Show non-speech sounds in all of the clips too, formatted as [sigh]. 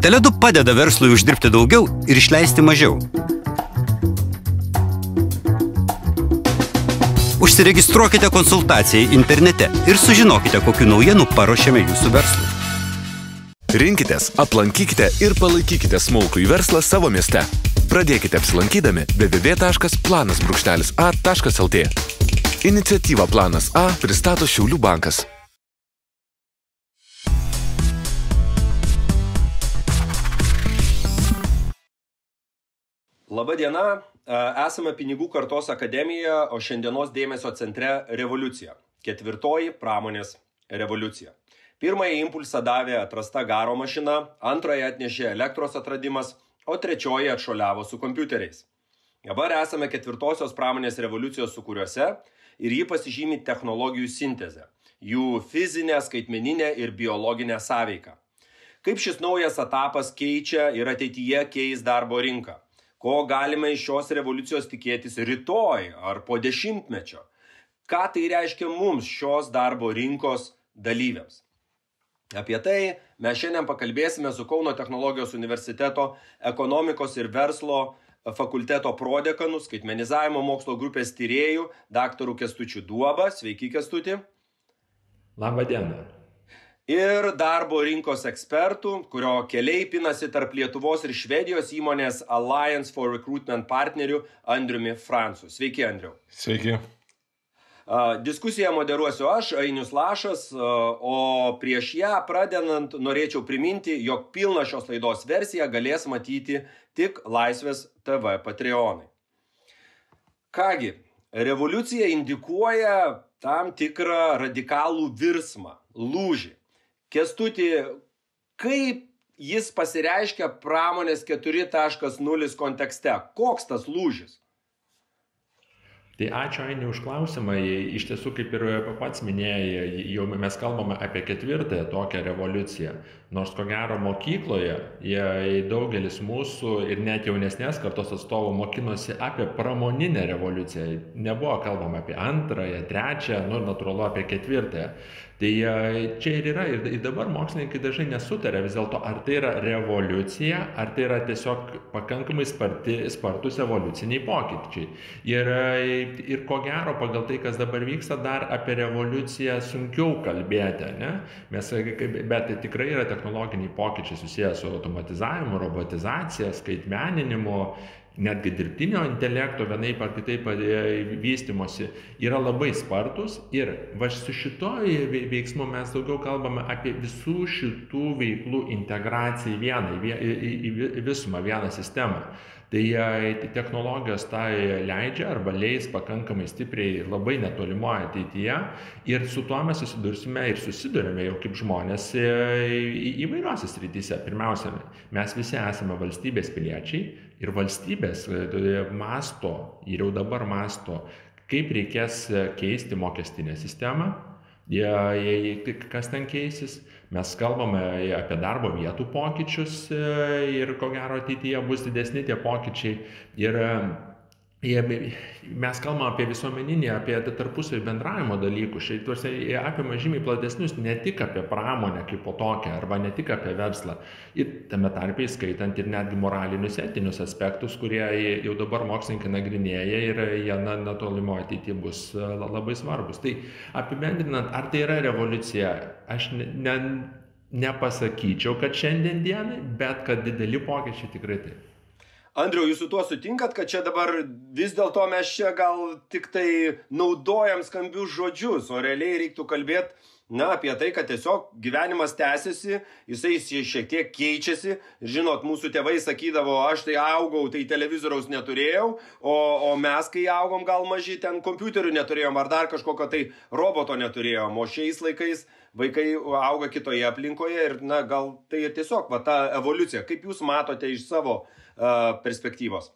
Teledu padeda verslui uždirbti daugiau ir išleisti mažiau. Užsiregistruokite konsultacijai internete ir sužinokite, kokiu naujienu paruošėme jūsų verslui. Rinkitės, aplankykite ir palaikykite smulkų į verslą savo mieste. Pradėkite apsilankydami www.planas.a.lt. Iniciatyva Planas A pristato Šiaulių bankas. Labadiena, esame Pinigų kartos akademija, o šiandienos dėmesio centre revoliucija. Ketvirtoji pramonės revoliucija. Pirmąjį impulsą davė atrasta garo mašina, antrąją atnešė elektros atradimas, o trečioji atšoliavo su kompiuteriais. Dabar esame ketvirtosios pramonės revoliucijos sukūriuose ir jį pasižymi technologijų sintezė, jų fizinė, skaitmeninė ir biologinė sąveika. Kaip šis naujas etapas keičia ir ateityje keis darbo rinką ko galime iš šios revoliucijos tikėtis rytoj ar po dešimtmečio. Ką tai reiškia mums šios darbo rinkos dalyviams. Apie tai mes šiandien pakalbėsime su Kauno technologijos universiteto ekonomikos ir verslo fakulteto prodekanu, skaitmenizavimo mokslo grupės tyriejų, daktaru Kestučiu Duoba. Sveiki, Kestuti. Labą dieną ir darbo rinkos ekspertų, kurio keliai pinasi tarp Lietuvos ir Švedijos įmonės Alliance for Recruitment partnerių Andriumi Francu. Sveiki, Andriu. Sveiki. Diskusiją moderuosiu aš, Ainius Lašas, o prieš ją pradedant norėčiau priminti, jog pilną šios laidos versiją galės matyti tik Laisvės TV Patreonai. Kągi, revoliucija indikuoja tam tikrą radikalų virsmą, lūžį. Kestuti, kaip jis pasireiškia pramonės 4.0 kontekste? Koks tas lūžis? Tai ačiū Aini už klausimą. Iš tiesų, kaip ir pats minėjai, jau mes kalbame apie ketvirtąją tokią revoliuciją. Nors ko gero mokykloje jie, daugelis mūsų ir net jaunesnės kartos atstovų mokinosi apie pramoninę revoliuciją. Nebuvo kalbama apie antrąją, trečią, nu natūralu apie ketvirtąją. Tai čia ir yra, ir dabar mokslininkai dažnai nesutarė vis dėlto, ar tai yra revoliucija, ar tai yra tiesiog pakankamai sparti, spartus evoliuciniai pokyčiai. Ir, ir ko gero, pagal tai, kas dabar vyksta, dar apie revoliuciją sunkiau kalbėti, ne? Mes, bet tai tikrai yra technologiniai pokyčiai susijęs su automatizavimu, robotizacija, skaitmeninimu netgi dirbtinio intelekto vienaip ar kitaip vystimosi yra labai spartus ir va su šitoj veiksmu mes daugiau kalbame apie visų šitų veiklų integraciją į vieną, į, į, į visumą, vieną sistemą. Tai technologijos tą leidžia arba leis pakankamai stipriai labai netolimoje ateityje. Ir su tuo mes susidursime ir susidurime jau kaip žmonės e, įvairiuose srityse. Pirmiausia, mes visi esame valstybės piliečiai ir valstybės e, masto ir jau dabar masto, kaip reikės keisti mokestinę sistemą, kas ten keisis. Mes kalbame apie darbo vietų pokyčius ir ko gero ateityje bus didesni tie pokyčiai. Ir mes kalbame apie visuomeninį, apie tarpusavį bendravimo dalykus, šitos apima žymiai platesnius, ne tik apie pramonę kaip po tokią, arba ne tik apie verslą, ir tame tarpe įskaitant ir netgi moralinius, etinius aspektus, kurie jau dabar mokslininkai nagrinėja ir jie netolimo ateityje bus e, labai svarbus. Tai apibendrinant, ar tai yra revoliucija, aš ne, ne, nepasakyčiau, kad šiandien dienai, bet kad dideli pokyčiai tikrai taip. Andriu, jūs su tuo sutinkat, kad čia dabar vis dėlto mes čia gal tik tai naudojam skambius žodžius, o realiai reiktų kalbėti, na, apie tai, kad tiesiog gyvenimas tęsiasi, jisai šiek tiek keičiasi. Žinot, mūsų tėvai sakydavo, aš tai augau, tai televizoriaus neturėjau, o, o mes, kai augom gal maži, ten kompiuterių neturėjom ar dar kažkokio tai roboto neturėjom, o šiais laikais vaikai auga kitoje aplinkoje ir, na, gal tai tiesiog, va, ta evoliucija. Kaip jūs matote iš savo uh, perspektyvos?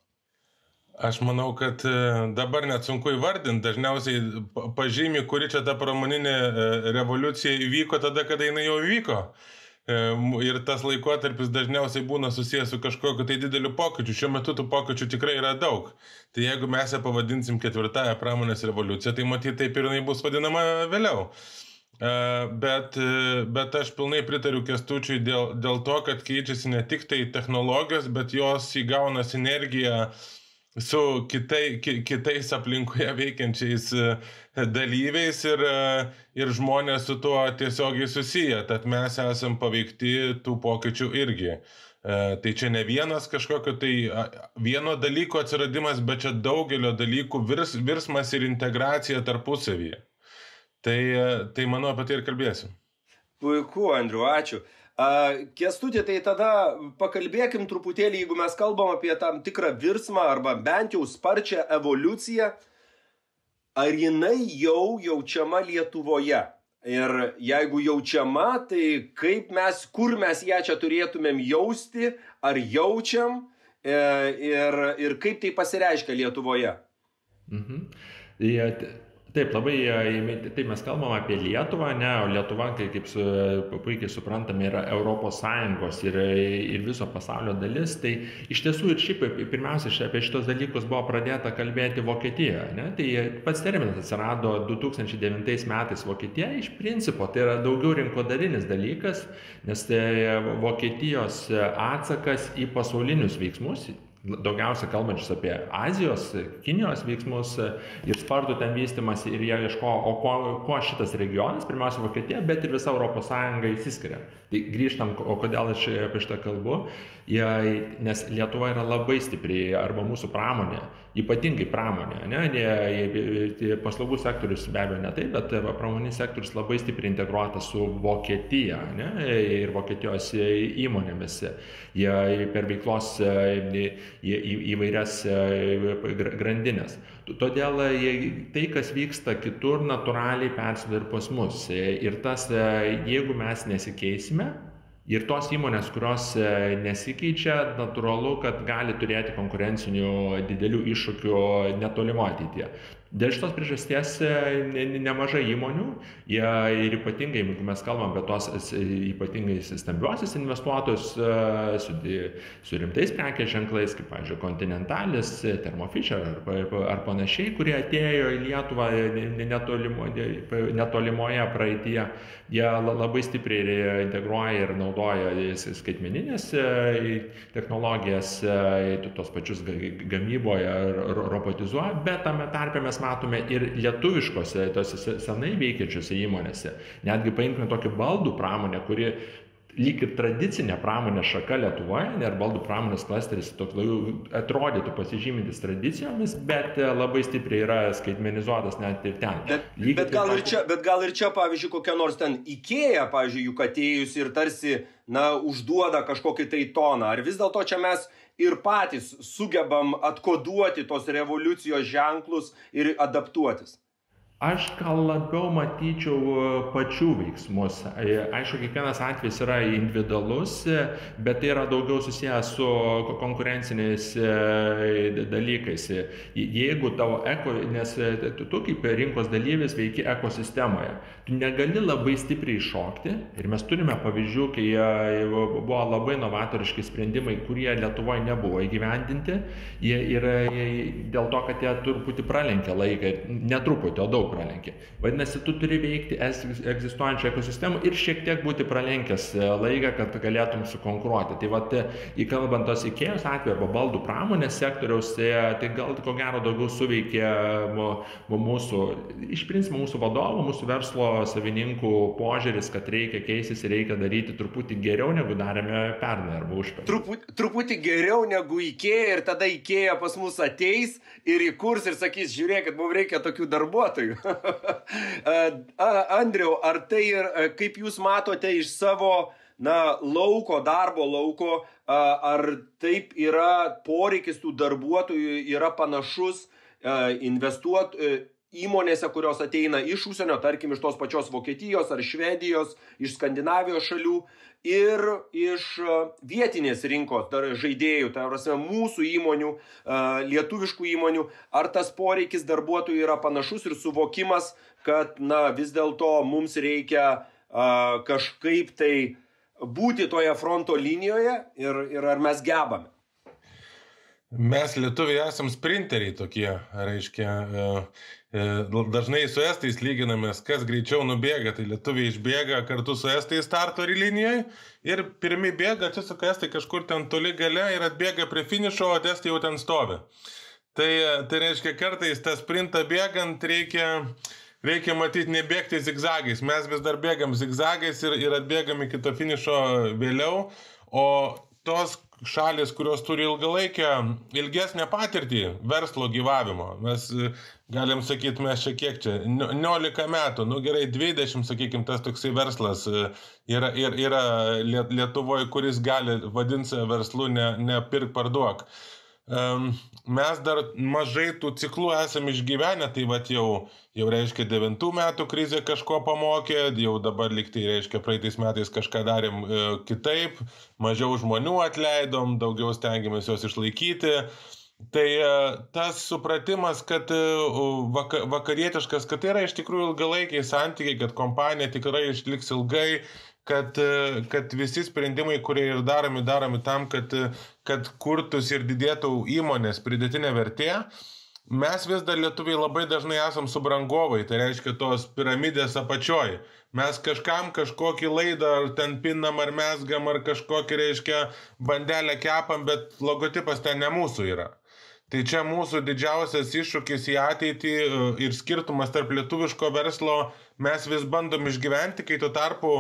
Aš manau, kad e, dabar net sunku įvardinti, dažniausiai pažymi, kuri čia ta pramoninė e, revoliucija įvyko tada, kada jinai jau įvyko. E, ir tas laikotarpis dažniausiai būna susijęs su kažkokiu tai dideliu pokyčiu. Šiuo metu tų pokyčių tikrai yra daug. Tai jeigu mes ją pavadinsim ketvirtąją pramonės revoliuciją, tai matyt taip ir jinai bus vadinama vėliau. Bet, bet aš pilnai pritariu kestučiui dėl, dėl to, kad keičiasi ne tik tai technologijos, bet jos įgauna sinergiją su kitai, ki, kitais aplinkoje veikiančiais dalyviais ir, ir žmonės su tuo tiesiogiai susiję. Tad mes esam paveikti tų pokyčių irgi. Tai čia ne vienas kažkokio tai vieno dalyko atsiradimas, bet čia daugelio dalykų virs, virsmas ir integracija tarpusavyje. Tai, tai manau apie tai ir kalbėsim. Puiku, Andriu, ačiū. Kestutė, tai tada pakalbėkim truputėlį, jeigu mes kalbam apie tam tikrą virsmą arba bent jau sparčią evoliuciją, ar jinai jau jaučiama Lietuvoje? Ir jeigu jaučiama, tai kaip mes, kur mes ją čia turėtumėm jausti, ar jaučiam e, ir, ir kaip tai pasireiškia Lietuvoje? Mhm. Ja, taip labai taip mes kalbam apie lietuvą ane o lietuva kai kaip su puikiai suprantame yra europos sąjungos ir ir viso pasaulio dalis. Tai iš tiesų ir šiaip pirmiausia apie šituos dalykus buvo pradėta kalbėti vokietijoje ane tai pats terminas atsirado du tūkstančiai devintais metais vokietija iš principo tai yra daugiau rinkodarinis dalykas nes tai vokietijos atsakas į pasaulinius veiksmus daugiausia kalbančius apie Azijos, Kinijos veiksmus ir spartų ten vystimasi ir jie ieško, o kuo, kuo šitas regionas, pirmiausia Vokietija, bet ir visa Sąjunga įsiskiria. Tai grįžtam, o kodėl aš apie šitą kalbu, jie, nes Lietuva yra labai stipriai, arba mūsų pramonė, ypatingai pramonė, ne, paslaugų sektorius be abejo ne taip, bet pramoninis sektorius labai stipriai integruotas su Vokietija ne, ir Vokietijos įmonėmis. Jie per veiklos į įvairias grandinės. Todėl tai, kas vyksta kitur, natūraliai persiduoda ir pas mus. Ir tas, jeigu mes nesikeisime, Ir tos įmonės, kurios nesikeičia, natūralu, kad gali turėti konkurencinių didelių iššūkių netolimo ateityje. Dėl šitos priežasties e, nemažai įmonių, jie ir ypatingai, jeigu mes kalbam apie tos ypatingai stambiuosius investuotojus e, su, su rimtais prekės ženklais, kaip, pavyzdžiui, Continentalis, Thermo Fisher ar, ar panašiai, kurie atėjo į Lietuvą netolimo, netolimoje praeitie, jie labai stipriai integruoja ir naudoja skaitmeninės technologijas, tos pačius gamyboje robotizuoja, bet tame tarpe mes matome ir lietuviškose, tose senai veikiančiose įmonėse. Netgi paimkime tokį baldų pramonę, kuri lyg ir tradicinė pramonės šaka Lietuvoje, ir baldų pramonės klasteris toks labiau atrodytų pasižymintis tradicijomis, bet e, labai stipriai yra skaitmenizuotas net ir ten. Bet, Lygiai bet, gal, ir čia, bet gal ir čia, pavyzdžiui, kokia nors ten įkėja, pavyzdžiui, juk atėjus ir tarsi, na, užduoda kažkokį tai toną. Ar vis dėlto čia mes ir patys sugebam atkoduoti tos revoliucijos ženklus ir adaptuotis aš gal labiau matyčiau e, pačių veiksmus e, aišku kiekvienas atvejis yra individualus bet tai yra daugiau susiję su konkurenciniais e, dalykais. Jeigu tavo eko nes tu kaip rinkos dalyvis veiki ekosistemoje. Tu negali labai stipriai šokti ir mes turime pavyzdžių kai buvo labai novatoriški sprendimai kurie lietuvoj nebuvo įgyvendinti. Jie yra dėl to kad jie truputį pralenkė laiką ne truputį o daug pralenkė. Vadinasi, tu turi veikti egzistuojančią ekosistemą ir šiek tiek būti pralenkęs e, laiką, kad galėtum sukonkuruoti. Tai vad, e, įkalbant tos įkėjus atveju arba baldų pramonės sektoriaus, tai, tai gal ko gero daugiau suveikė mūsų, iš principo mūsų vadovų, mūsų verslo savininkų požiūris, kad reikia keistis ir reikia daryti truputį geriau negu darėme pernai arba užpernai. Truputį, truputį geriau negu įkėja ir tada įkėja pas mus ateis ir įkurs ir sakys, žiūrėkit, mums reikia tokių darbuotojų. [laughs] Andriau, ar tai ir kaip jūs matote iš savo na, lauko, darbo lauko, ar taip yra poreikis tų darbuotojų yra panašus investuot įmonėse, kurios ateina iš užsienio, tarkim, iš tos pačios Vokietijos ar Švedijos, iš Skandinavijos šalių, ir iš e, vietinės rinkos dar žaidėjų, tai yra mūsų įmonių, e, lietuviškų įmonių, ar tas poreikis darbuotojų yra panašus ir suvokimas, kad na, vis dėlto mums reikia e, kažkaip tai būti toje fronto linijoje ir, ir ar mes gebame. Mes lietuviai esam sprinteriai tokie, reiškia, e, e, dažnai su estais lyginamės, kas greičiau nubėga, tai lietuviai išbėga kartu su estais starto linijoje ir pirmi bėga, atsisuka estai kažkur ten toli gale ir atbėga prie finišo, o estai jau ten stovi. Tai, tai reiškia, kartais tą sprintą bėgant reikia, reikia matyti nebėgti zigzagais. Mes vis dar bėgam zigzagais ir, ir atbėgam iki to finišo vėliau, o tos šalis, kurios turi ilgalaikę, ilgesnę patirtį verslo gyvavimo. Mes e, galim sakyti, mes čia kiek čia, 19 metų, nu gerai, 20, sakykime, tas toksai verslas e, yra, yra, yra Lietuvoje, kuris gali vadinti verslu ne, ne pirk parduok. Mes dar mažai tų ciklų esame išgyvenę, tai va jau, jau reiškia devintų metų krizė kažko pamokė, jau dabar liktai reiškia praeitais metais kažką darėm e, kitaip, mažiau žmonių atleidom, daugiau stengiamės juos išlaikyti. Tai e, tas supratimas, kad e, vakarietiškas, kad tai yra iš tikrųjų ilgalaikiai santykiai, kad kompanija tikrai išliks ilgai, kad, kad visi sprendimai, kurie ir daromi, daromi tam, kad, kad kurtus ir didėtų įmonės pridėtinė vertė. Mes vis dar lietuviai labai dažnai esam subrangovai, tai reiškia tos piramidės apačioj. Mes kažkam kažkokį laidą ar ten pinam ar mesgam ar kažkokį, reiškia, bandelę kepam, bet logotipas ten ne mūsų yra. Tai čia mūsų didžiausias iššūkis į ateitį e, ir skirtumas tarp lietuviško verslo mes vis bandom išgyventi, kai tuo tarpu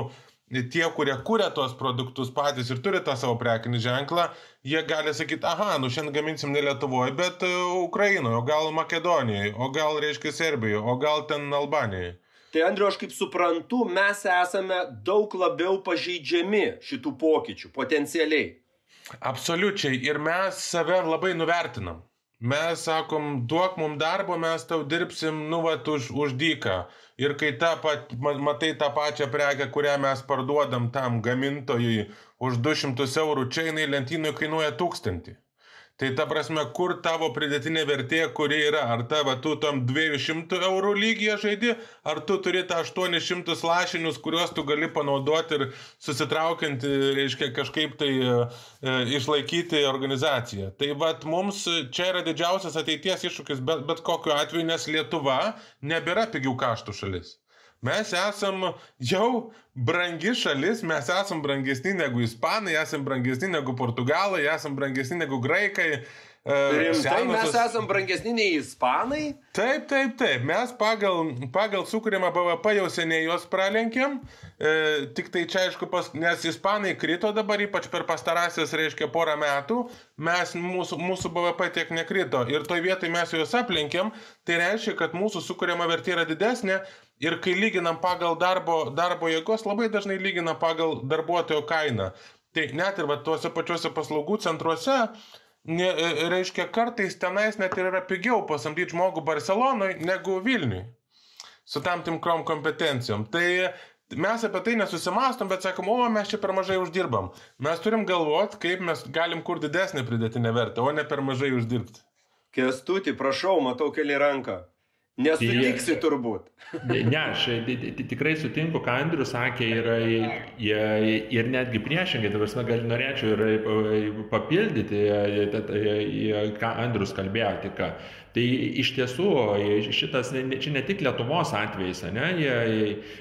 tie, kurie kūrė tos produktus patys ir turi tą savo prekinį ženklą, jie gali sakyti, aha, nu šiandien gaminsim ne Lietuvoje, bet e, Ukrainoje, o gal Makedonijoje, o gal, reiškia, Serbijoje, o gal ten Albanijoje. Tai Andriu, aš kaip suprantu, mes esame daug labiau pažeidžiami šitų pokyčių potencialiai. Absoliučiai. Ir mes save labai nuvertinam. Mes sakom, duok mums darbo, mes tau dirbsim, nu, va, už, už dyką ir kai ta pat, matai tą pačią prekę, kurią mes parduodam tam gamintojui už 200 eurų, čia jinai lentynoje kainuoja 1000. Tai ta prasme, kur tavo pridėtinė vertė, kuri yra, ar tavo tu tam 200 eurų lygyje žaidi, ar tu turi tą 800 lašinius, kuriuos tu gali panaudoti ir susitraukiant, reiškia, kažkaip tai e, e, išlaikyti organizaciją. Tai vad mums čia yra didžiausias ateities iššūkis, bet, bet kokiu atveju, nes Lietuva nebėra pigių kaštų šalis. Mes esam jau brangi šalis, mes esam brangesni negu ispanai, esam brangesni negu portugalai, esam brangesni negu graikai. Rimtai senosios... mes esam brangesni nei ispanai? Taip, taip, taip. Mes pagal, pagal sukūrimą BVP jau seniai juos pralenkėm. E, tik tai čia aišku, pas, nes ispanai krito dabar, ypač per pastarąsias, reiškia, porą metų. Mes, mūsų, mūsų BVP tiek nekrito. Ir toj vietoj mes juos aplenkėm. Tai reiškia, kad mūsų sukūrima vertė yra didesnė. Ir kai lyginam pagal darbo, darbo jėgos, labai dažnai lyginam pagal darbuotojo kainą. Tai net ir va, tuose pačiuose paslaugų centruose ne, e, reiškia, kartais tenais net ir yra pigiau pasamdyti žmogų Barcelonoje negu Vilniui. Su tam tikrom kompetencijom. Tai mes apie tai nesusimastom, bet sakom, o mes čia per mažai uždirbam. Mes turim galvoti, kaip mes galim kur didesnį pridėtinę vertę, o ne per mažai uždirbti. Kestuti, prašau, matau keli ranką. Nesutiksi turbūt. Ne, aš tikrai sutinku, ką Andrius sakė ir, ir netgi priešingai, tai prasme, gal norėčiau ir papildyti, ką Andrius kalbėjo tik. Tai iš tiesų šitas, čia ne tik Lietuvos atvejais, ne,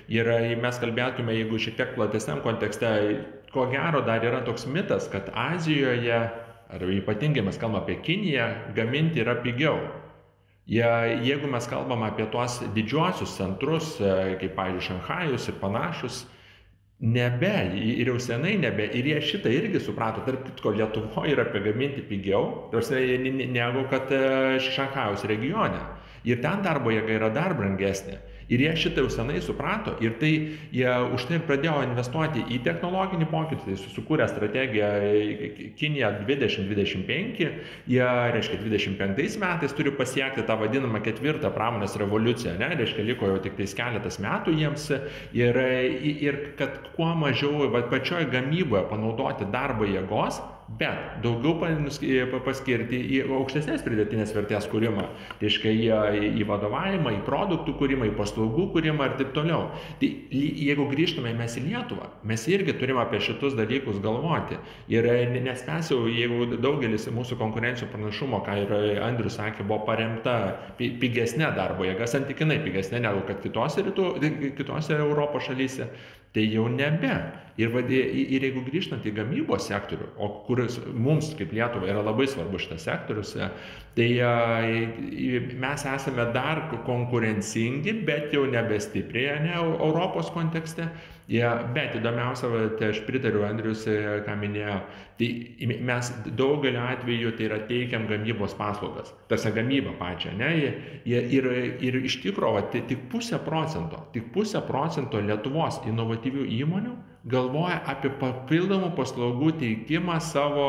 ir mes kalbėtume, jeigu šiek tiek platesniam kontekste, ko gero dar yra toks mitas, kad Azijoje, ar ypatingai mes kalbame apie Kiniją, gaminti yra pigiau. Jeigu mes kalbam apie tuos didžiuosius centrus, e, kaip, pavyzdžiui, Šanhajus ir panašus, nebe, ir jau senai nebe, ir jie šitą irgi suprato, tarp kitko, Lietuvoje yra pagaminti pigiau, negu kad e, Šanhajaus regione. Ir ten darbo jėga yra dar brangesnė. Ir jie šitą jau senai suprato ir tai jie už tai pradėjo investuoti į technologinį pokytį, tai sukūrė strategiją Kinija 2025, jie, reiškia, 25 metais turi pasiekti tą vadinamą ketvirtą pramonės revoliuciją, ne, reiškia, liko jau tik tais keletas metų jiems ir, ir kad kuo mažiau va, pačioje gamyboje panaudoti darbo jėgos, bet daugiau paskirti į aukštesnės pridėtinės vertės kūrimą. Tai reiškia į, į vadovavimą, į produktų kūrimą, į paslaugų kūrimą ir taip toliau. Tai jeigu grįžtume mes į Lietuvą, mes irgi turime apie šitus dalykus galvoti. Ir nes mes jau, jeigu daugelis mūsų konkurencijų pranašumo, ką ir Andrius sakė, buvo paremta pigesnė darbo jėga, santykinai pigesnė negu kad kitose, rytų, kitose Europos šalyse, tai jau nebe. Ir, vadė, ir jeigu grįžtant į gamybos sektorių, o kuris mums kaip Lietuva yra labai svarbus šitas sektorius, tai mes esame dar konkurencingi, bet jau nebestipriai ne Europos kontekste. Ja, bet įdomiausia, tai aš pritariu Andrius, ką minėjo, tai mes daugeliu atveju tai yra teikiam gamybos paslaugas, tarsi gamybą pačią, ne? Ir, ir iš tikrųjų, tai tik pusę procento, tik pusę procento Lietuvos inovatyvių įmonių galvoja apie papildomų paslaugų teikimą savo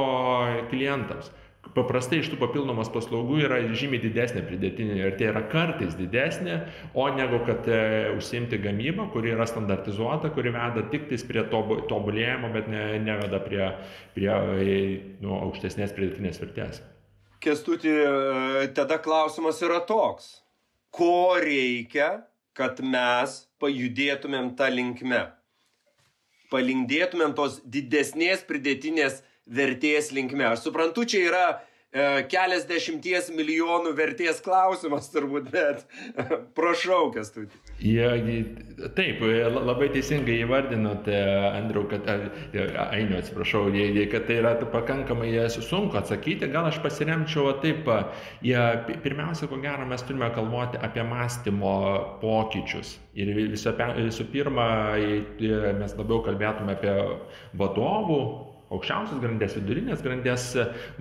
klientams. Paprastai iš tų papildomos paslaugų yra žymiai didesnė pridėtinė tai yra kartais didesnė, o negu kad e, užsimti gamybą, kuri yra standartizuota, kuri veda tik prie tobulėjimo, bet ne, neveda prie, prie e, nu, aukštesnės pridėtinės vertės. Kestuti, e, tada klausimas yra toks. Ko reikia, kad mes pajudėtumėm tą linkmę? palindėtumėm tos didesnės pridėtinės vertės linkme. Aš suprantu, čia yra e, keliasdešimties milijonų vertės klausimas turbūt, bet prašau, kas tu. Ja, taip, labai teisingai įvardinote, Andriu, kad, Ainiu, atsiprašau, kad tai yra pakankamai sunku atsakyti, gal aš pasiremčiau taip, ja, pirmiausia, ko gero, mes turime kalbėti apie mąstymo pokyčius. Ir visų pirma, mes labiau kalbėtume apie vadovų aukščiausios grandies, vidurinės grandies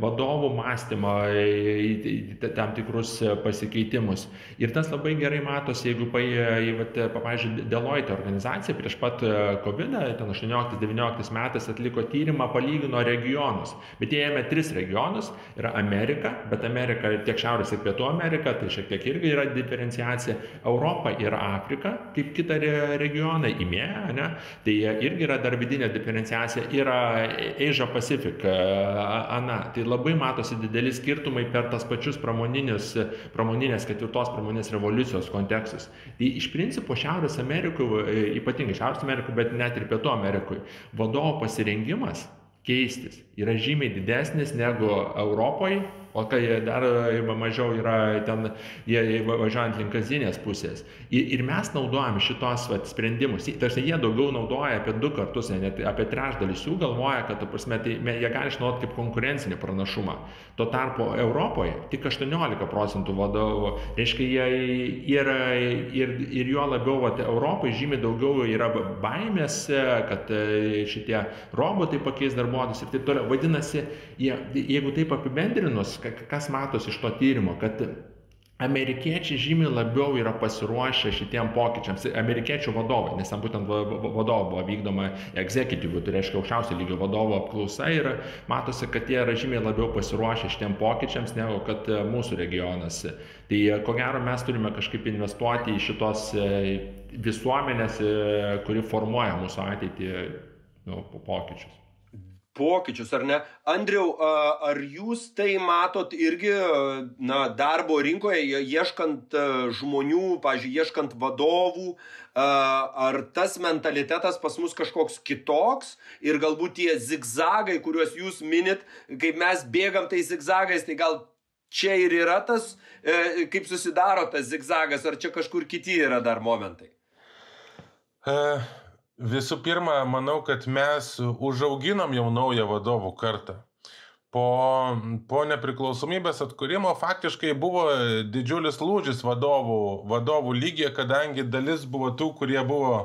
vadovų mąstymą, į tam tikrus pasikeitimus. Ir tas labai gerai matosi, jeigu, pavyzdžiui, Deloitte organizacija prieš pat COVID, ten 18-19 metais atliko tyrimą, palygino regionus. Bet jie ėmė tris regionus - yra Amerika, bet Amerika tiek Šiaurės ir Pietų Amerika, tai šiek tiek irgi yra diferenciacija. Europa ir Afrika, kaip kita regionai, įmėja, ne? tai irgi yra dar vidinė diferenciacija. Yra Asia Pacific, ANA. Tai labai matosi dideli skirtumai per tas pačius pramoninės ketvirtos pramoninės revoliucijos kontekstus. Tai iš principo Šiaurės Amerikoje, ypatingai Šiaurės Amerikoje, bet net ir Pietų Amerikoje, vadovo pasirengimas keistis yra žymiai didesnis negu Europoje o kai dar mažiau yra ten, jie važiuojant link kazinės pusės. Ir, ir mes naudojam šitos vat, sprendimus. Tarsi jie daugiau naudoja apie du kartus, net apie trečdalis jų galvoja, kad prasme, tai, jie gali išnaudoti kaip konkurencinį pranašumą. Tuo tarpu Europoje tik 18 procentų vadovų, reiškia, jie yra ir, ir juo labiau vat, Europoje žymiai daugiau yra baimės, kad e, šitie robotai pakeis darbuotojus ir taip toliau. Vadinasi, jie, jeigu taip apibendrinus, kas matosi iš to tyrimo, kad amerikiečiai žymiai labiau yra pasiruošę šitiem pokyčiams, amerikiečių vadovai, nes ten būtent vadovo buvo vykdoma executive, tai reiškia aukščiausio lygio vadovo apklausa ir matosi, kad jie yra žymiai labiau pasiruošę šitiem pokyčiams negu kad e, mūsų regionas. Tai e, ko gero mes turime kažkaip investuoti į šitos e, visuomenės, kuri formuoja mūsų ateitį nu, pokyčius pokyčius, ar ne? Andriau, ar jūs tai matot irgi, na, darbo rinkoje, ieškant žmonių, pažiūrėjau, ieškant vadovų, ar tas mentalitetas pas mus kažkoks kitoks ir galbūt tie zigzagai, kuriuos jūs minit, kaip mes bėgam tais zigzagais, tai gal čia ir yra tas, e, kaip susidaro tas zigzagas, ar čia kažkur kiti yra dar momentai? Uh Visų pirma, manau, kad mes užauginom jau naują vadovų kartą. Po, po nepriklausomybės atkūrimo faktiškai buvo didžiulis lūžis vadovų, vadovų lygiai, kadangi dalis buvo tų, kurie buvo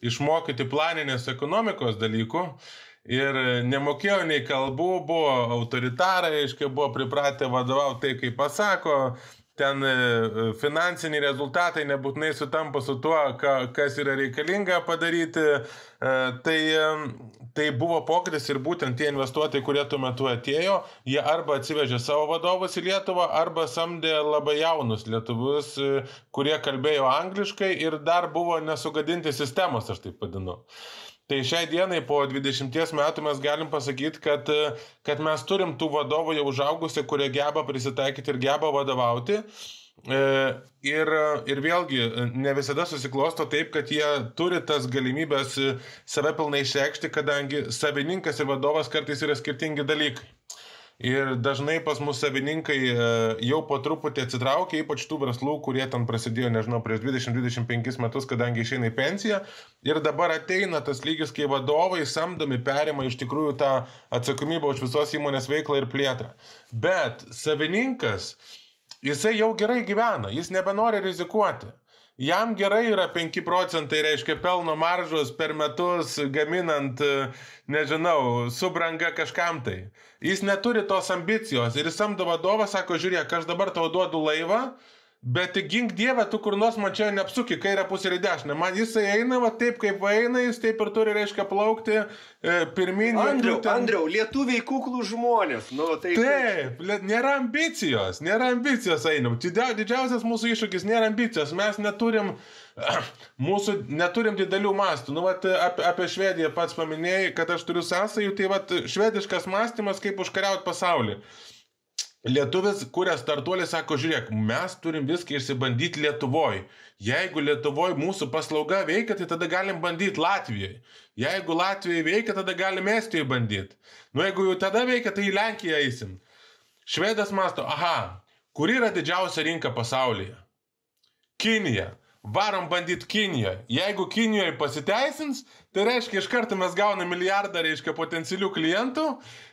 išmokyti planinės ekonomikos dalykų ir nemokėjo nei kalbų, buvo autoritarai, aiškiai buvo pripratę vadovauti tai, kaip pasako, ten e, finansiniai rezultatai nebūtinai sutampa su tuo, ka, kas yra reikalinga padaryti. E, tai, e, tai buvo pokytis ir būtent tie investuotojai, kurie tuo metu atėjo, jie arba atsivežė savo vadovus į Lietuvą, arba samdė labai jaunus lietuvius, kurie kalbėjo angliškai ir dar buvo nesugadinti sistemos, aš taip vadinu. Tai šiai dienai po 20 metų mes galim pasakyti, kad, kad mes turim tų vadovų jau užaugusi, kurie geba prisitaikyti ir geba vadovauti. E, ir, ir vėlgi, ne visada susiklosto taip, kad jie turi tas galimybės save pilnai išreikšti, kadangi savininkas ir vadovas kartais yra skirtingi dalykai. Ir dažnai pas mus savininkai e, jau po truputį atsitraukia, ypač tų verslų, kurie ten prasidėjo, nežinau, prieš 20-25 metus, kadangi išeina į pensiją. Ir dabar ateina tas lygis, kai vadovai samdomi perima iš tikrųjų tą atsakomybę už visos įmonės veiklą ir plėtrą. Bet savininkas, jisai jau gerai gyvena, jis nebenori rizikuoti. Jam gerai yra 5 procentai, reiškia, pelno maržos per metus gaminant, nežinau, subranga kažkam tai. Jis neturi tos ambicijos ir jis samdo vadovą, sako, žiūrėk, aš dabar tau duodu laivą, Bet gink Dievą, tu kur nors man čia neapsuki kairę pusę ir dešinę. Man jisai eina, va taip kaip eina, jis taip ir turi, reiškia, plaukti e, pirmin. Andriau, ten... Andriau, lietuviai kuklų žmonės. Nu, tai... Taip, nėra ambicijos, nėra ambicijos einam. Didžiausias mūsų iššūkis nėra ambicijos. Mes neturim, [clears throat] mūsų neturim didelių mastų. Nu, vat, apie, apie Švediją pats paminėjai, kad aš turiu sąsajų, tai vat, švediškas mąstymas, kaip užkariauti pasaulį. Lietuvis, kurias startuolis, sako, žiūrėk, mes turim viską išsibandyti Lietuvoje. Jeigu Lietuvoje mūsų paslauga veikia, tai tada galim bandyti Latvijoje. Jeigu Latvijoje veikia, tada galim Estijoje bandyti. Nu, jeigu jau tada veikia, tai į Lenkiją eisim. Švedas masto, aha, kur yra didžiausia rinka pasaulyje? Kinija. Varom bandyti Kinijoje. Jeigu Kinijoje pasiteisins, tai reiškia, iš karto mes gauname milijardą, reiškia, potencialių klientų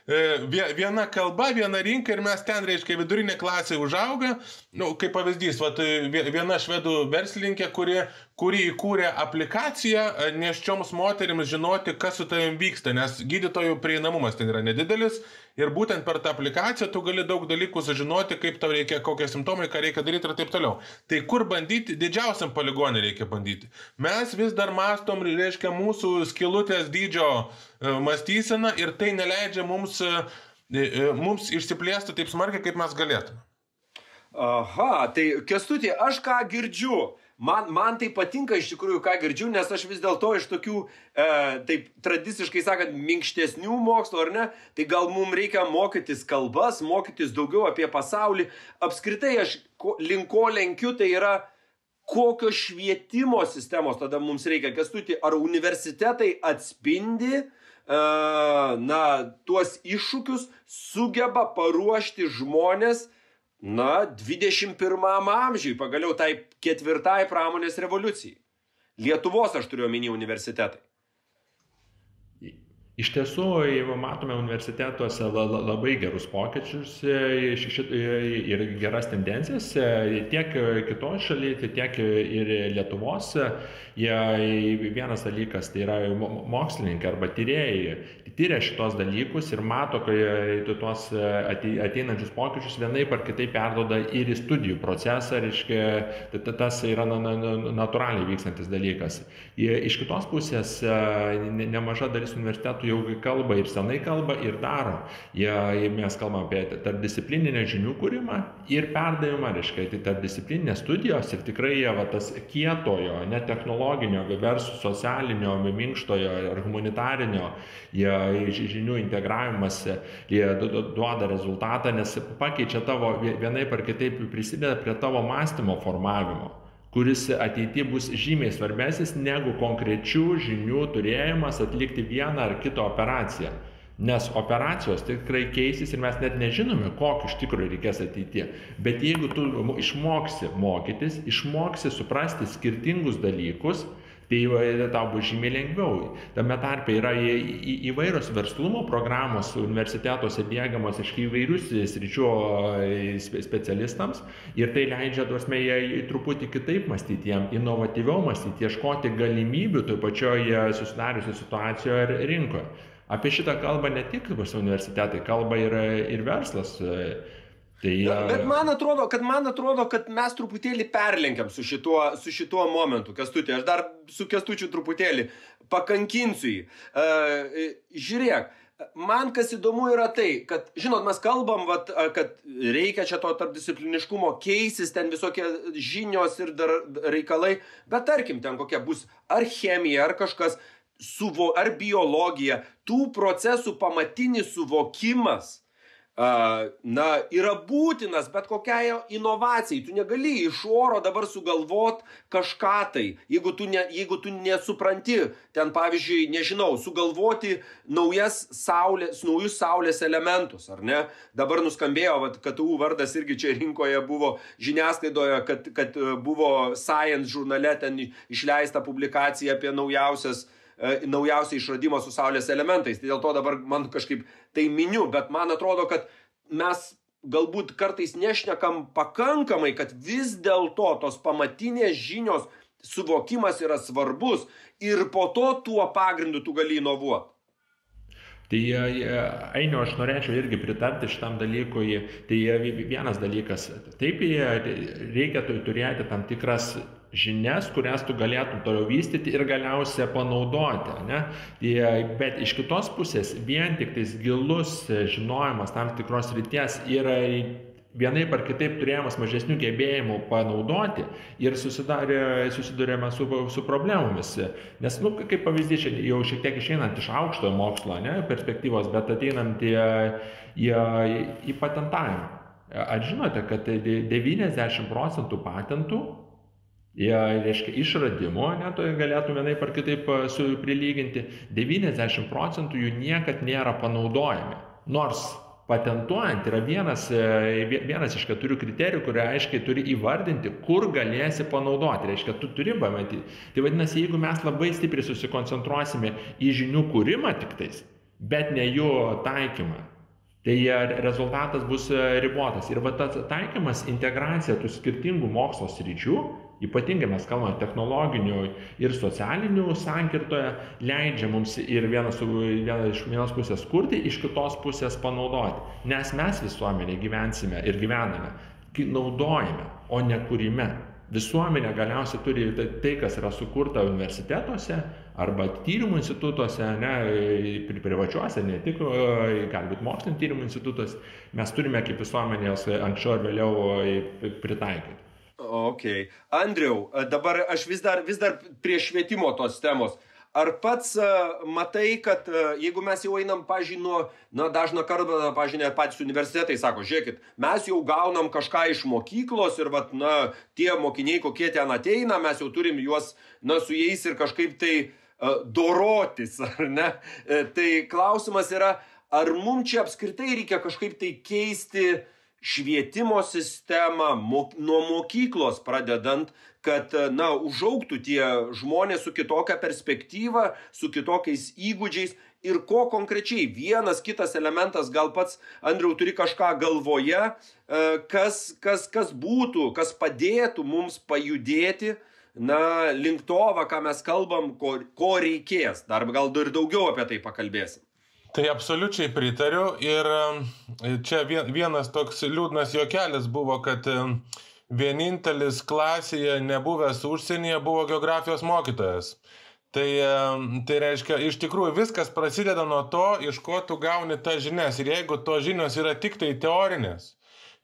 viena kalba, viena rinka ir mes ten, reiškia, vidurinė klasė užauga. Nu, kaip pavyzdys, vat, viena švedų verslininkė, kuri, kuri įkūrė aplikaciją e, neščioms moteriams žinoti, kas su tavim vyksta, nes gydytojų prieinamumas ten yra nedidelis ir būtent per tą aplikaciją tu gali daug dalykų sužinoti, kaip tau reikia, kokie simptomai, ką reikia daryti ir taip toliau. Tai kur bandyti, didžiausiam poligonui reikia bandyti. Mes vis dar mastom, reiškia, mūsų skilutės dydžio E, mąstysena ir tai neleidžia mums, e, e, mums išsiplėsti taip smarkiai, kaip mes galėtume. Aha, tai kestutė, aš ką girdžiu, man, man tai patinka iš tikrųjų, ką girdžiu, nes aš vis dėlto iš tokių, e, taip tradiciškai sakant, minkštesnių mokslo, ar ne, tai gal mums reikia mokytis kalbas, mokytis daugiau apie pasaulį. Apskritai, aš ko, link ko lenkiu, tai yra kokios švietimo sistemos tada mums reikia. Kestuti, ar universitetai atspindi na, tuos iššūkius sugeba paruošti žmonės, na, 21 amžiui, pagaliau tai ketvirtai pramonės revoliucijai. Lietuvos aš turiu omeny universitetai. Iš tiesų, matome universitetuose labai gerus pokyčius e, e, ir geras tendencijas e, tiek kitoje šalyje, tiek ir Lietuvos. Vienas dalykas tai yra mokslininkai arba tyrėjai, tyria šitos dalykus ir mato, kai tuos ateinančius pokyčius vienaip ar kitaip perdoda ir į studijų procesą, reiškia, tas yra natūraliai vykstantis dalykas. Iš kitos pusės nemaža dalis universitetų jau kalba ir senai kalba ir daro. Jie, mes kalbam apie tarpdisciplininę žinių kūrimą ir perdavimą, reiškia, tai tarpdisciplininės studijos ir tikrai jie va, tas kietojo, net technologinio, versus socialinio, minkštojo ar humanitarinio jie, žinių integravimas jie duoda rezultatą, nes pakeičia tavo vienaip ar kitaip prisideda prie tavo mąstymo formavimo kuris ateityje bus žymiai svarbesnis negu konkrečių žinių turėjimas atlikti vieną ar kitą operaciją. Nes operacijos tikrai keisis ir mes net nežinome, kokį iš tikrųjų reikės ateityje. Bet jeigu tu išmoksi mokytis, išmoksi suprasti skirtingus dalykus, tai tau bus žymiai lengviau. Tame tarpe yra į, į, įvairios verslumo programos universitetuose dėgiamos iš įvairių sričių specialistams ir tai leidžia tuosme truputį kitaip mąstyti, jiem inovatyviau mąstyti, ieškoti galimybių toj pačioje susidariusioje situacijoje ir rinkoje. Apie šitą kalbą ne tik universitetai, kalba ir, ir verslas. Tai, bet, bet man atrodo, kad man atrodo, kad mes truputėlį perlenkiam su šituo, su šituo momentu, Kestutė. Aš dar su Kestučiu truputėlį pakankinsiu jį. Uh, žiūrėk, man kas įdomu yra tai, kad, žinot, mes kalbam, vat, kad reikia čia to tarpdiscipliniškumo, keisis ten visokie žinios ir dar reikalai, bet tarkim, ten kokia bus ar chemija, ar kažkas, suvo, ar biologija, tų procesų pamatinis suvokimas na, yra būtinas bet kokiai inovacijai. Tu negali iš oro dabar sugalvot kažką tai, jeigu tu, ne, jeigu tu nesupranti, ten pavyzdžiui, nežinau, sugalvoti naujas saulės, naujus saulės elementus, ar ne? Dabar nuskambėjo, vat, kad tų vardas irgi čia rinkoje buvo žiniasklaidoje, kad, kad buvo Science žurnale ten išleista publikacija apie naujausias E, naujausią išradimą su Saulės elementais. Tai dėl to dabar man kažkaip tai miniu, bet man atrodo, kad mes galbūt kartais nešnekam pakankamai, kad vis dėlto tos pamatinės žinios suvokimas yra svarbus ir po to tuo pagrindu tu gali inovuoti. Tai Ainio, aš norėčiau irgi pritarti šitam dalykui. Tai vienas dalykas, taip reikia turėti tam tikras žinias, kurias tu galėtum toliau vystyti ir galiausia panaudoti. Ne? Bet iš kitos pusės vien tik tais gilus žinojimas tam tikros ryties yra vienaip ar kitaip turėjimas mažesnių gebėjimų panaudoti ir susidurėme su, su problemomis. Nes, nu, kaip pavyzdys, jau šiek tiek išeinant iš aukštojo mokslo ne, perspektyvos, bet ateinant į, į, į patentavimą. Ar žinote, kad 90 procentų patentų jie reiškia išradimo, ne, tai galėtų vienaip ar kitaip su prilyginti, 90 procentų jų niekad nėra panaudojami. Nors patentuojant yra vienas, vienas iš keturių kriterijų, kurie aiškiai turi įvardinti, kur galėsi panaudoti. Reiškia, tu turi pamatyti. Tai vadinasi, jeigu mes labai stipriai susikoncentruosime į žinių kūrimą tik tais, bet ne jų taikymą, tai rezultatas bus ribotas. Ir va tas taikymas, integracija tų skirtingų mokslo sričių Ypatingai mes kalbame technologinių ir socialinių sankirtoje, leidžia mums ir vienas, vienas iš vienos pusės kurti, iš kitos pusės panaudoti. Nes mes visuomenė gyvensime ir gyvename, naudojame, o ne kūrime. Visuomenė galiausiai turi tai, tai, kas yra sukurta universitetuose arba tyrimų institutuose, ne, privačiuose, ne tik, galbūt mokslinio tyrimų institutuose, mes turime kaip visuomenės anksčiau ar vėliau pritaikyti. Ok. Andriau, dabar aš vis dar, vis dar prie švietimo tos temos. Ar pats matai, kad jeigu mes jau einam, pažinu, na, dažną kartą, pažinę, patys universitetai sako, žiūrėkit, mes jau gaunam kažką iš mokyklos ir, vat, na, tie mokiniai, kokie ten ateina, mes jau turim juos, na, su jais ir kažkaip tai uh, dorotis, [laughs] ar ne? E, tai klausimas yra, ar mums čia apskritai reikia kažkaip tai keisti uh, švietimo sistemą mok, nuo mokyklos pradedant, kad, na, užauktų tie žmonės su kitokia perspektyva, su kitokiais įgūdžiais ir ko konkrečiai vienas kitas elementas, gal pats Andriau turi kažką galvoje, e, kas, kas, kas būtų, kas padėtų mums pajudėti, na, link to, ką mes kalbam, ko, ko reikės. Dar gal ir daugiau apie tai pakalbėsim. Tai absoliučiai pritariu ir čia vienas toks liūdnas juokelis buvo, kad vienintelis klasėje nebuvęs užsienyje buvo geografijos mokytojas. Tai, tai reiškia, iš tikrųjų viskas prasideda nuo to, iš ko tu gauni tas žinias. Ir jeigu tos žinios yra tik tai teorinės,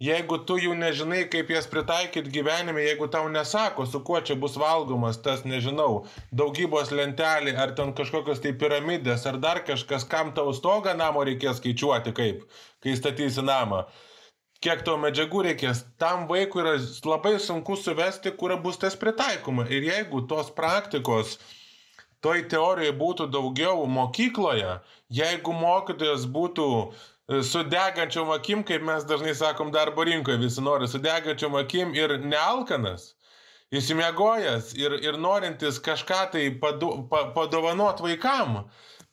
jeigu tu jų nežinai, kaip jas pritaikyti gyvenime, jeigu tau nesako, su kuo čia bus valgomas tas, nežinau, daugybos lentelė, ar ten kažkokios tai piramidės, ar dar kažkas, kam tau stogą namo reikės skaičiuoti, kaip, kai statysi namą. Kiek to medžiagų reikės, tam vaikui yra labai sunku suvesti, kur bus tas pritaikoma. Ir jeigu tos praktikos toj teorijoje būtų daugiau mokykloje, jeigu mokytojas būtų su degančiom akim, kaip mes dažnai sakom darbo rinkoje, visi nori su degančiom akim ir nealkanas, įsimiegojęs ir, ir norintis kažką tai padu, pa, padovanot vaikam,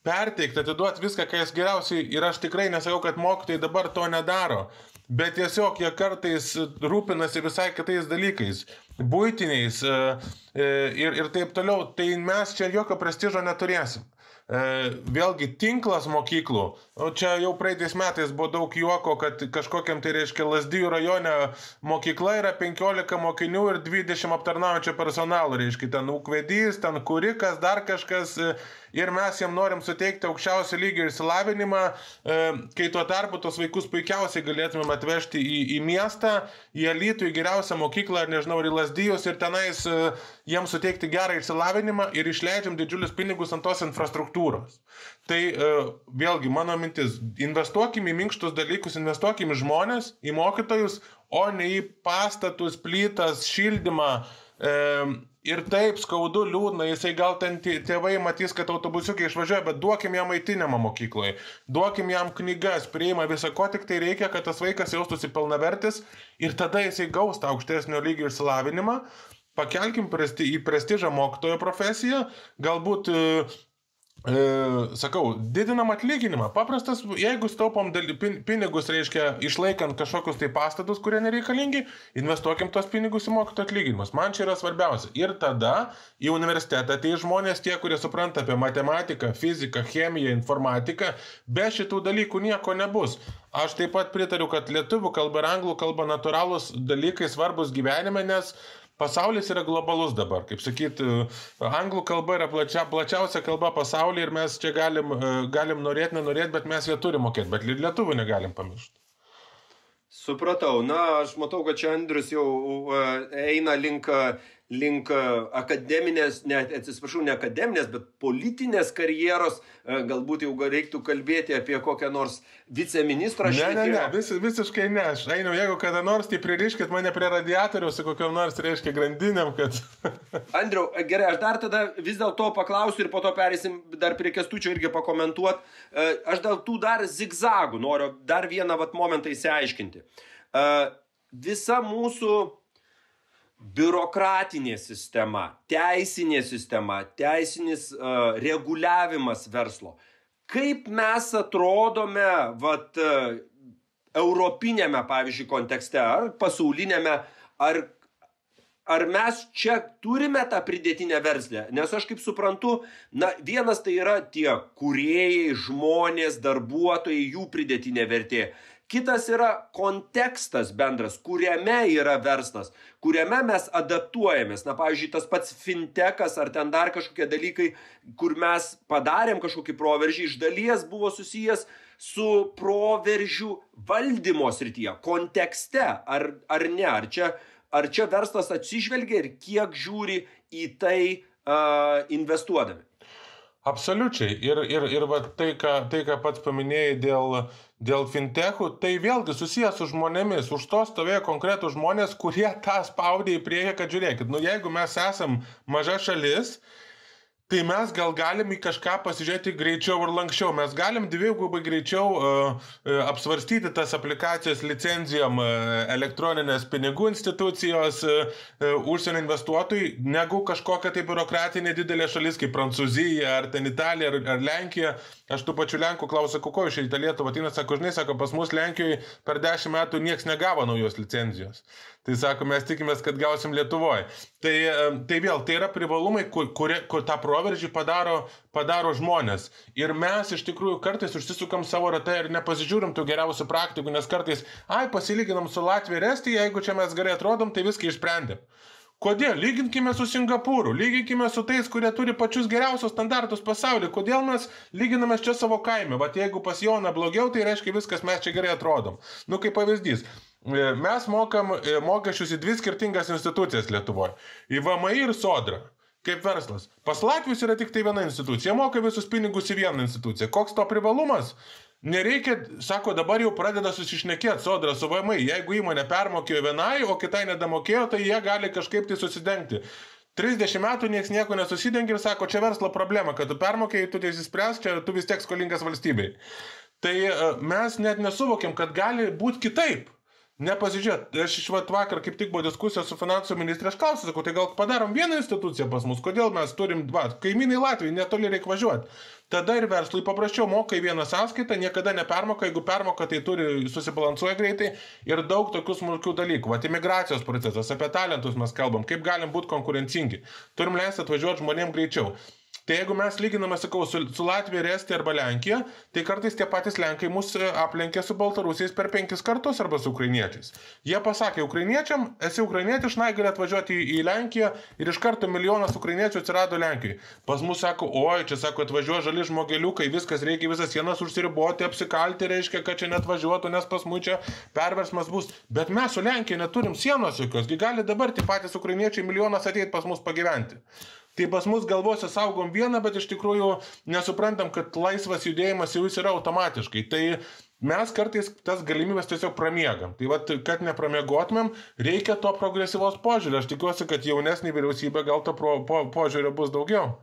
perteikti, atiduoti viską, ką jis geriausiai ir aš tikrai nesakau, kad mokytojai dabar to nedaro, bet tiesiog jie kartais rūpinasi visai kitais dalykais, būtiniais e, e, ir, ir taip toliau, tai mes čia jokio prestižo neturėsim. E, vėlgi tinklas mokyklų. O čia jau praeitais metais buvo daug juoko, kad kažkokiam tai reiškia Lasdijų rajone mokykla yra 15 mokinių ir 20 aptarnaujančio personalo. Reiškia ten ūkvedys, ten kurikas, dar kažkas. Ir mes jam norim suteikti aukščiausio lygio išsilavinimą, e, kai tuo tarpu tos vaikus puikiausiai galėtumėm atvežti į, į miestą, į Alytų, į geriausią mokyklą, ar nežinau, ir į Lasdijus ir tenais e, jiems suteikti gerą išsilavinimą ir išleidžiam didžiulius pinigus ant tos infrastruktūros. Tai vėlgi mano mintis, investuokim į minkštus dalykus, investuokim į žmonės, į mokytojus, o ne į pastatus, plytas, šildymą. E, ir taip skaudu, liūdna, jisai gal ten tėvai matys, kad autobusiukai išvažiuoja, bet duokim jam maitinimą mokykloje, duokim jam knygas, priima visą, ko tik tai reikia, kad tas vaikas jaustųsi pilnavertis. Ir tada jisai gaus tą aukštesnio lygio išsilavinimą, pakelkim presti, į prestižą mokytojo profesiją, galbūt E, sakau, didinam atlyginimą. Paprastas, jeigu staupom pinigus, reiškia, išlaikant kažkokius tai pastatus, kurie nereikalingi, investuokim tos pinigus į mokytojų atlyginimus. Man čia yra svarbiausia. Ir tada į universitetą ateis žmonės, tie, kurie supranta apie matematiką, fiziką, chemiją, informatiką. Be šitų dalykų nieko nebus. Aš taip pat pritariu, kad lietuvių kalba ir anglų kalba natūralūs dalykai svarbus gyvenime, nes pasaulis yra globalus dabar. Kaip sakyt, anglų kalba yra plačia, plačiausia kalba pasaulyje ir mes čia galim, galim norėti, nenorėti, bet mes ją turim mokėti, bet lietuvių negalim pamiršti. Supratau, na, aš matau, kad čia Andrius jau eina link link e, akademinės, ne, atsiprašau, ne akademinės, bet politinės karjeros, e, galbūt jau reiktų kalbėti apie kokią nors viceministrą. Ne, ne, ne, vis, visiškai ne. Aš einu, jeigu kada nors, tai pririškit mane prie radiatoriaus su kokiam nors, reiškia, grandinėm, kad... [laughs] Andriau, gerai, aš dar tada vis dėlto paklausiu ir po to perėsim dar prie kestučio irgi pakomentuoti. E, aš dėl tų dar zigzagų noriu dar vieną vat, momentą įsiaiškinti. Visa mūsų biurokratinė sistema, teisinė sistema, teisinis uh, reguliavimas verslo. Kaip mes atrodome, vat, uh, europinėme, pavyzdžiui, kontekste, ar pasaulinėme, ar, ar mes čia turime tą pridėtinę verslę? Nes aš kaip suprantu, na, vienas tai yra tie kuriejai, žmonės, darbuotojai, jų pridėtinė vertė. Kitas yra kontekstas bendras, kuriame yra verslas, kuriame mes adaptuojamės. Na, pavyzdžiui, tas pats fintekas ar ten dar kažkokie dalykai, kur mes padarėm kažkokį proveržį, iš dalies buvo susijęs su proveržių valdymo srityje, kontekste, ar, ar ne, ar čia, ar čia verslas atsižvelgia ir kiek žiūri į tai uh, investuodami. Absoliučiai. Ir, ir, ir va, tai, ką, tai, ką pats paminėjai dėl, dėl fintechų, tai vėlgi susijęs su žmonėmis. Už to stovėjo konkretų žmonės, kurie tą spaudė į priekį, kad žiūrėkit, nu jeigu mes esam maža šalis, Tai mes gal galim į kažką pasižiūrėti greičiau ir lankščiau. Mes galim dvigubai greičiau uh, apsvarstyti tas aplikacijas licenzijom uh, elektroninės pinigų institucijos, uh, užsienio investuotojai, negu kažkokia tai biurokratinė didelė šalis kaip Prancūzija ar ten Italija ar, ar Lenkija. Aš tų pačių Lenkų klausiu, ko iš Lietuvą ateina, sako, žinai, sako, pas mus Lenkijoje per dešimt metų niekas negavo naujos licenzijos. Tai sako, mes tikimės, kad gausim Lietuvoje. Tai, tai vėl, tai yra privalumai, kur, kur, kur tą proveržį padaro, padaro žmonės. Ir mes iš tikrųjų kartais užsisukam savo ratą ir nepasižiūrim tų geriausių praktikų, nes kartais, ai, pasilyginam su Latvija ir Estija, jeigu čia mes gerai atrodom, tai viską išsprendėm. Kodėl? Lyginkime su Singapūru, lyginkime su tais, kurie turi pačius geriausius standartus pasaulyje. Kodėl mes lyginame čia savo kaime? Vat jeigu pas Joną blogiau, tai reiškia viskas, mes čia gerai atrodom. Nu, kaip pavyzdys. E, mes mokam e, mokesčius į dvi skirtingas institucijas Lietuvoje. Į VMI ir Sodrą. Kaip verslas. Pas Latvijos yra tik tai viena institucija. Moka visus pinigus į vieną instituciją. Koks to privalumas? Nereikia, sako, dabar jau pradeda susišnekėti sodra su VMI. Jeigu įmonė permokėjo vienai, o kitai nedamokėjo, tai jie gali kažkaip tai susidengti. 30 metų niekas nieko nesusidengia ir sako, čia verslo problema, kad tu permokėjai, tu tai įsispręs, čia tu vis tiek skolingas valstybei. Tai e, mes net nesuvokiam, kad gali būti kitaip. Nepasižiūrėt, aš iš vat vakar kaip tik buvo diskusija su finansų ministrė, aš klausiu, sakau, tai gal padarom vieną instituciją pas mus, kodėl mes turim, va, kaimynai Latvijai, netoli reikia važiuoti. Tada ir verslui paprasčiau moka į vieną sąskaitą, niekada nepermoka, jeigu permoka, tai turi susibalansuoja greitai ir daug tokių smulkių dalykų. Vat imigracijos procesas, apie talentus mes kalbam, kaip galim būti konkurencingi. Turim leisti atvažiuoti žmonėms greičiau. Tai jeigu mes lyginame, sakau, su, su Latvija, Estija arba Lenkija, tai kartais tie patys Lenkai mus e, aplenkė su baltarusiais per penkis kartus arba su ukrainiečiais. Jie pasakė, ukrainiečiam, esi ukrainietis, šnai gali atvažiuoti į, į Lenkiją ir iš karto milijonas ukrainiečių atsirado Lenkijoje. Pas mus sako, oi, čia sako, atvažiuoja žali žmogeliukai, viskas reikia visas sienas užsiriboti, apsikalti, reiškia, kad čia net važiuotų, nes pas mus čia perversmas bus. Bet mes su Lenkija neturim sienos jokios, gali dabar tie patys ukrainiečiai milijonas ateiti pas mus pagyventi. Tai pas mus galvose saugom vieną, bet iš tikrųjų nesuprantam, kad laisvas judėjimas jau jis yra automatiškai. Tai mes kartais tas galimybės tiesiog pramiegam. Tai vad, kad nepramiegotumėm, reikia to progresyvos požiūrio. Aš tikiuosi, kad jaunesnė vyriausybė gal to pro, po, požiūrio bus daugiau.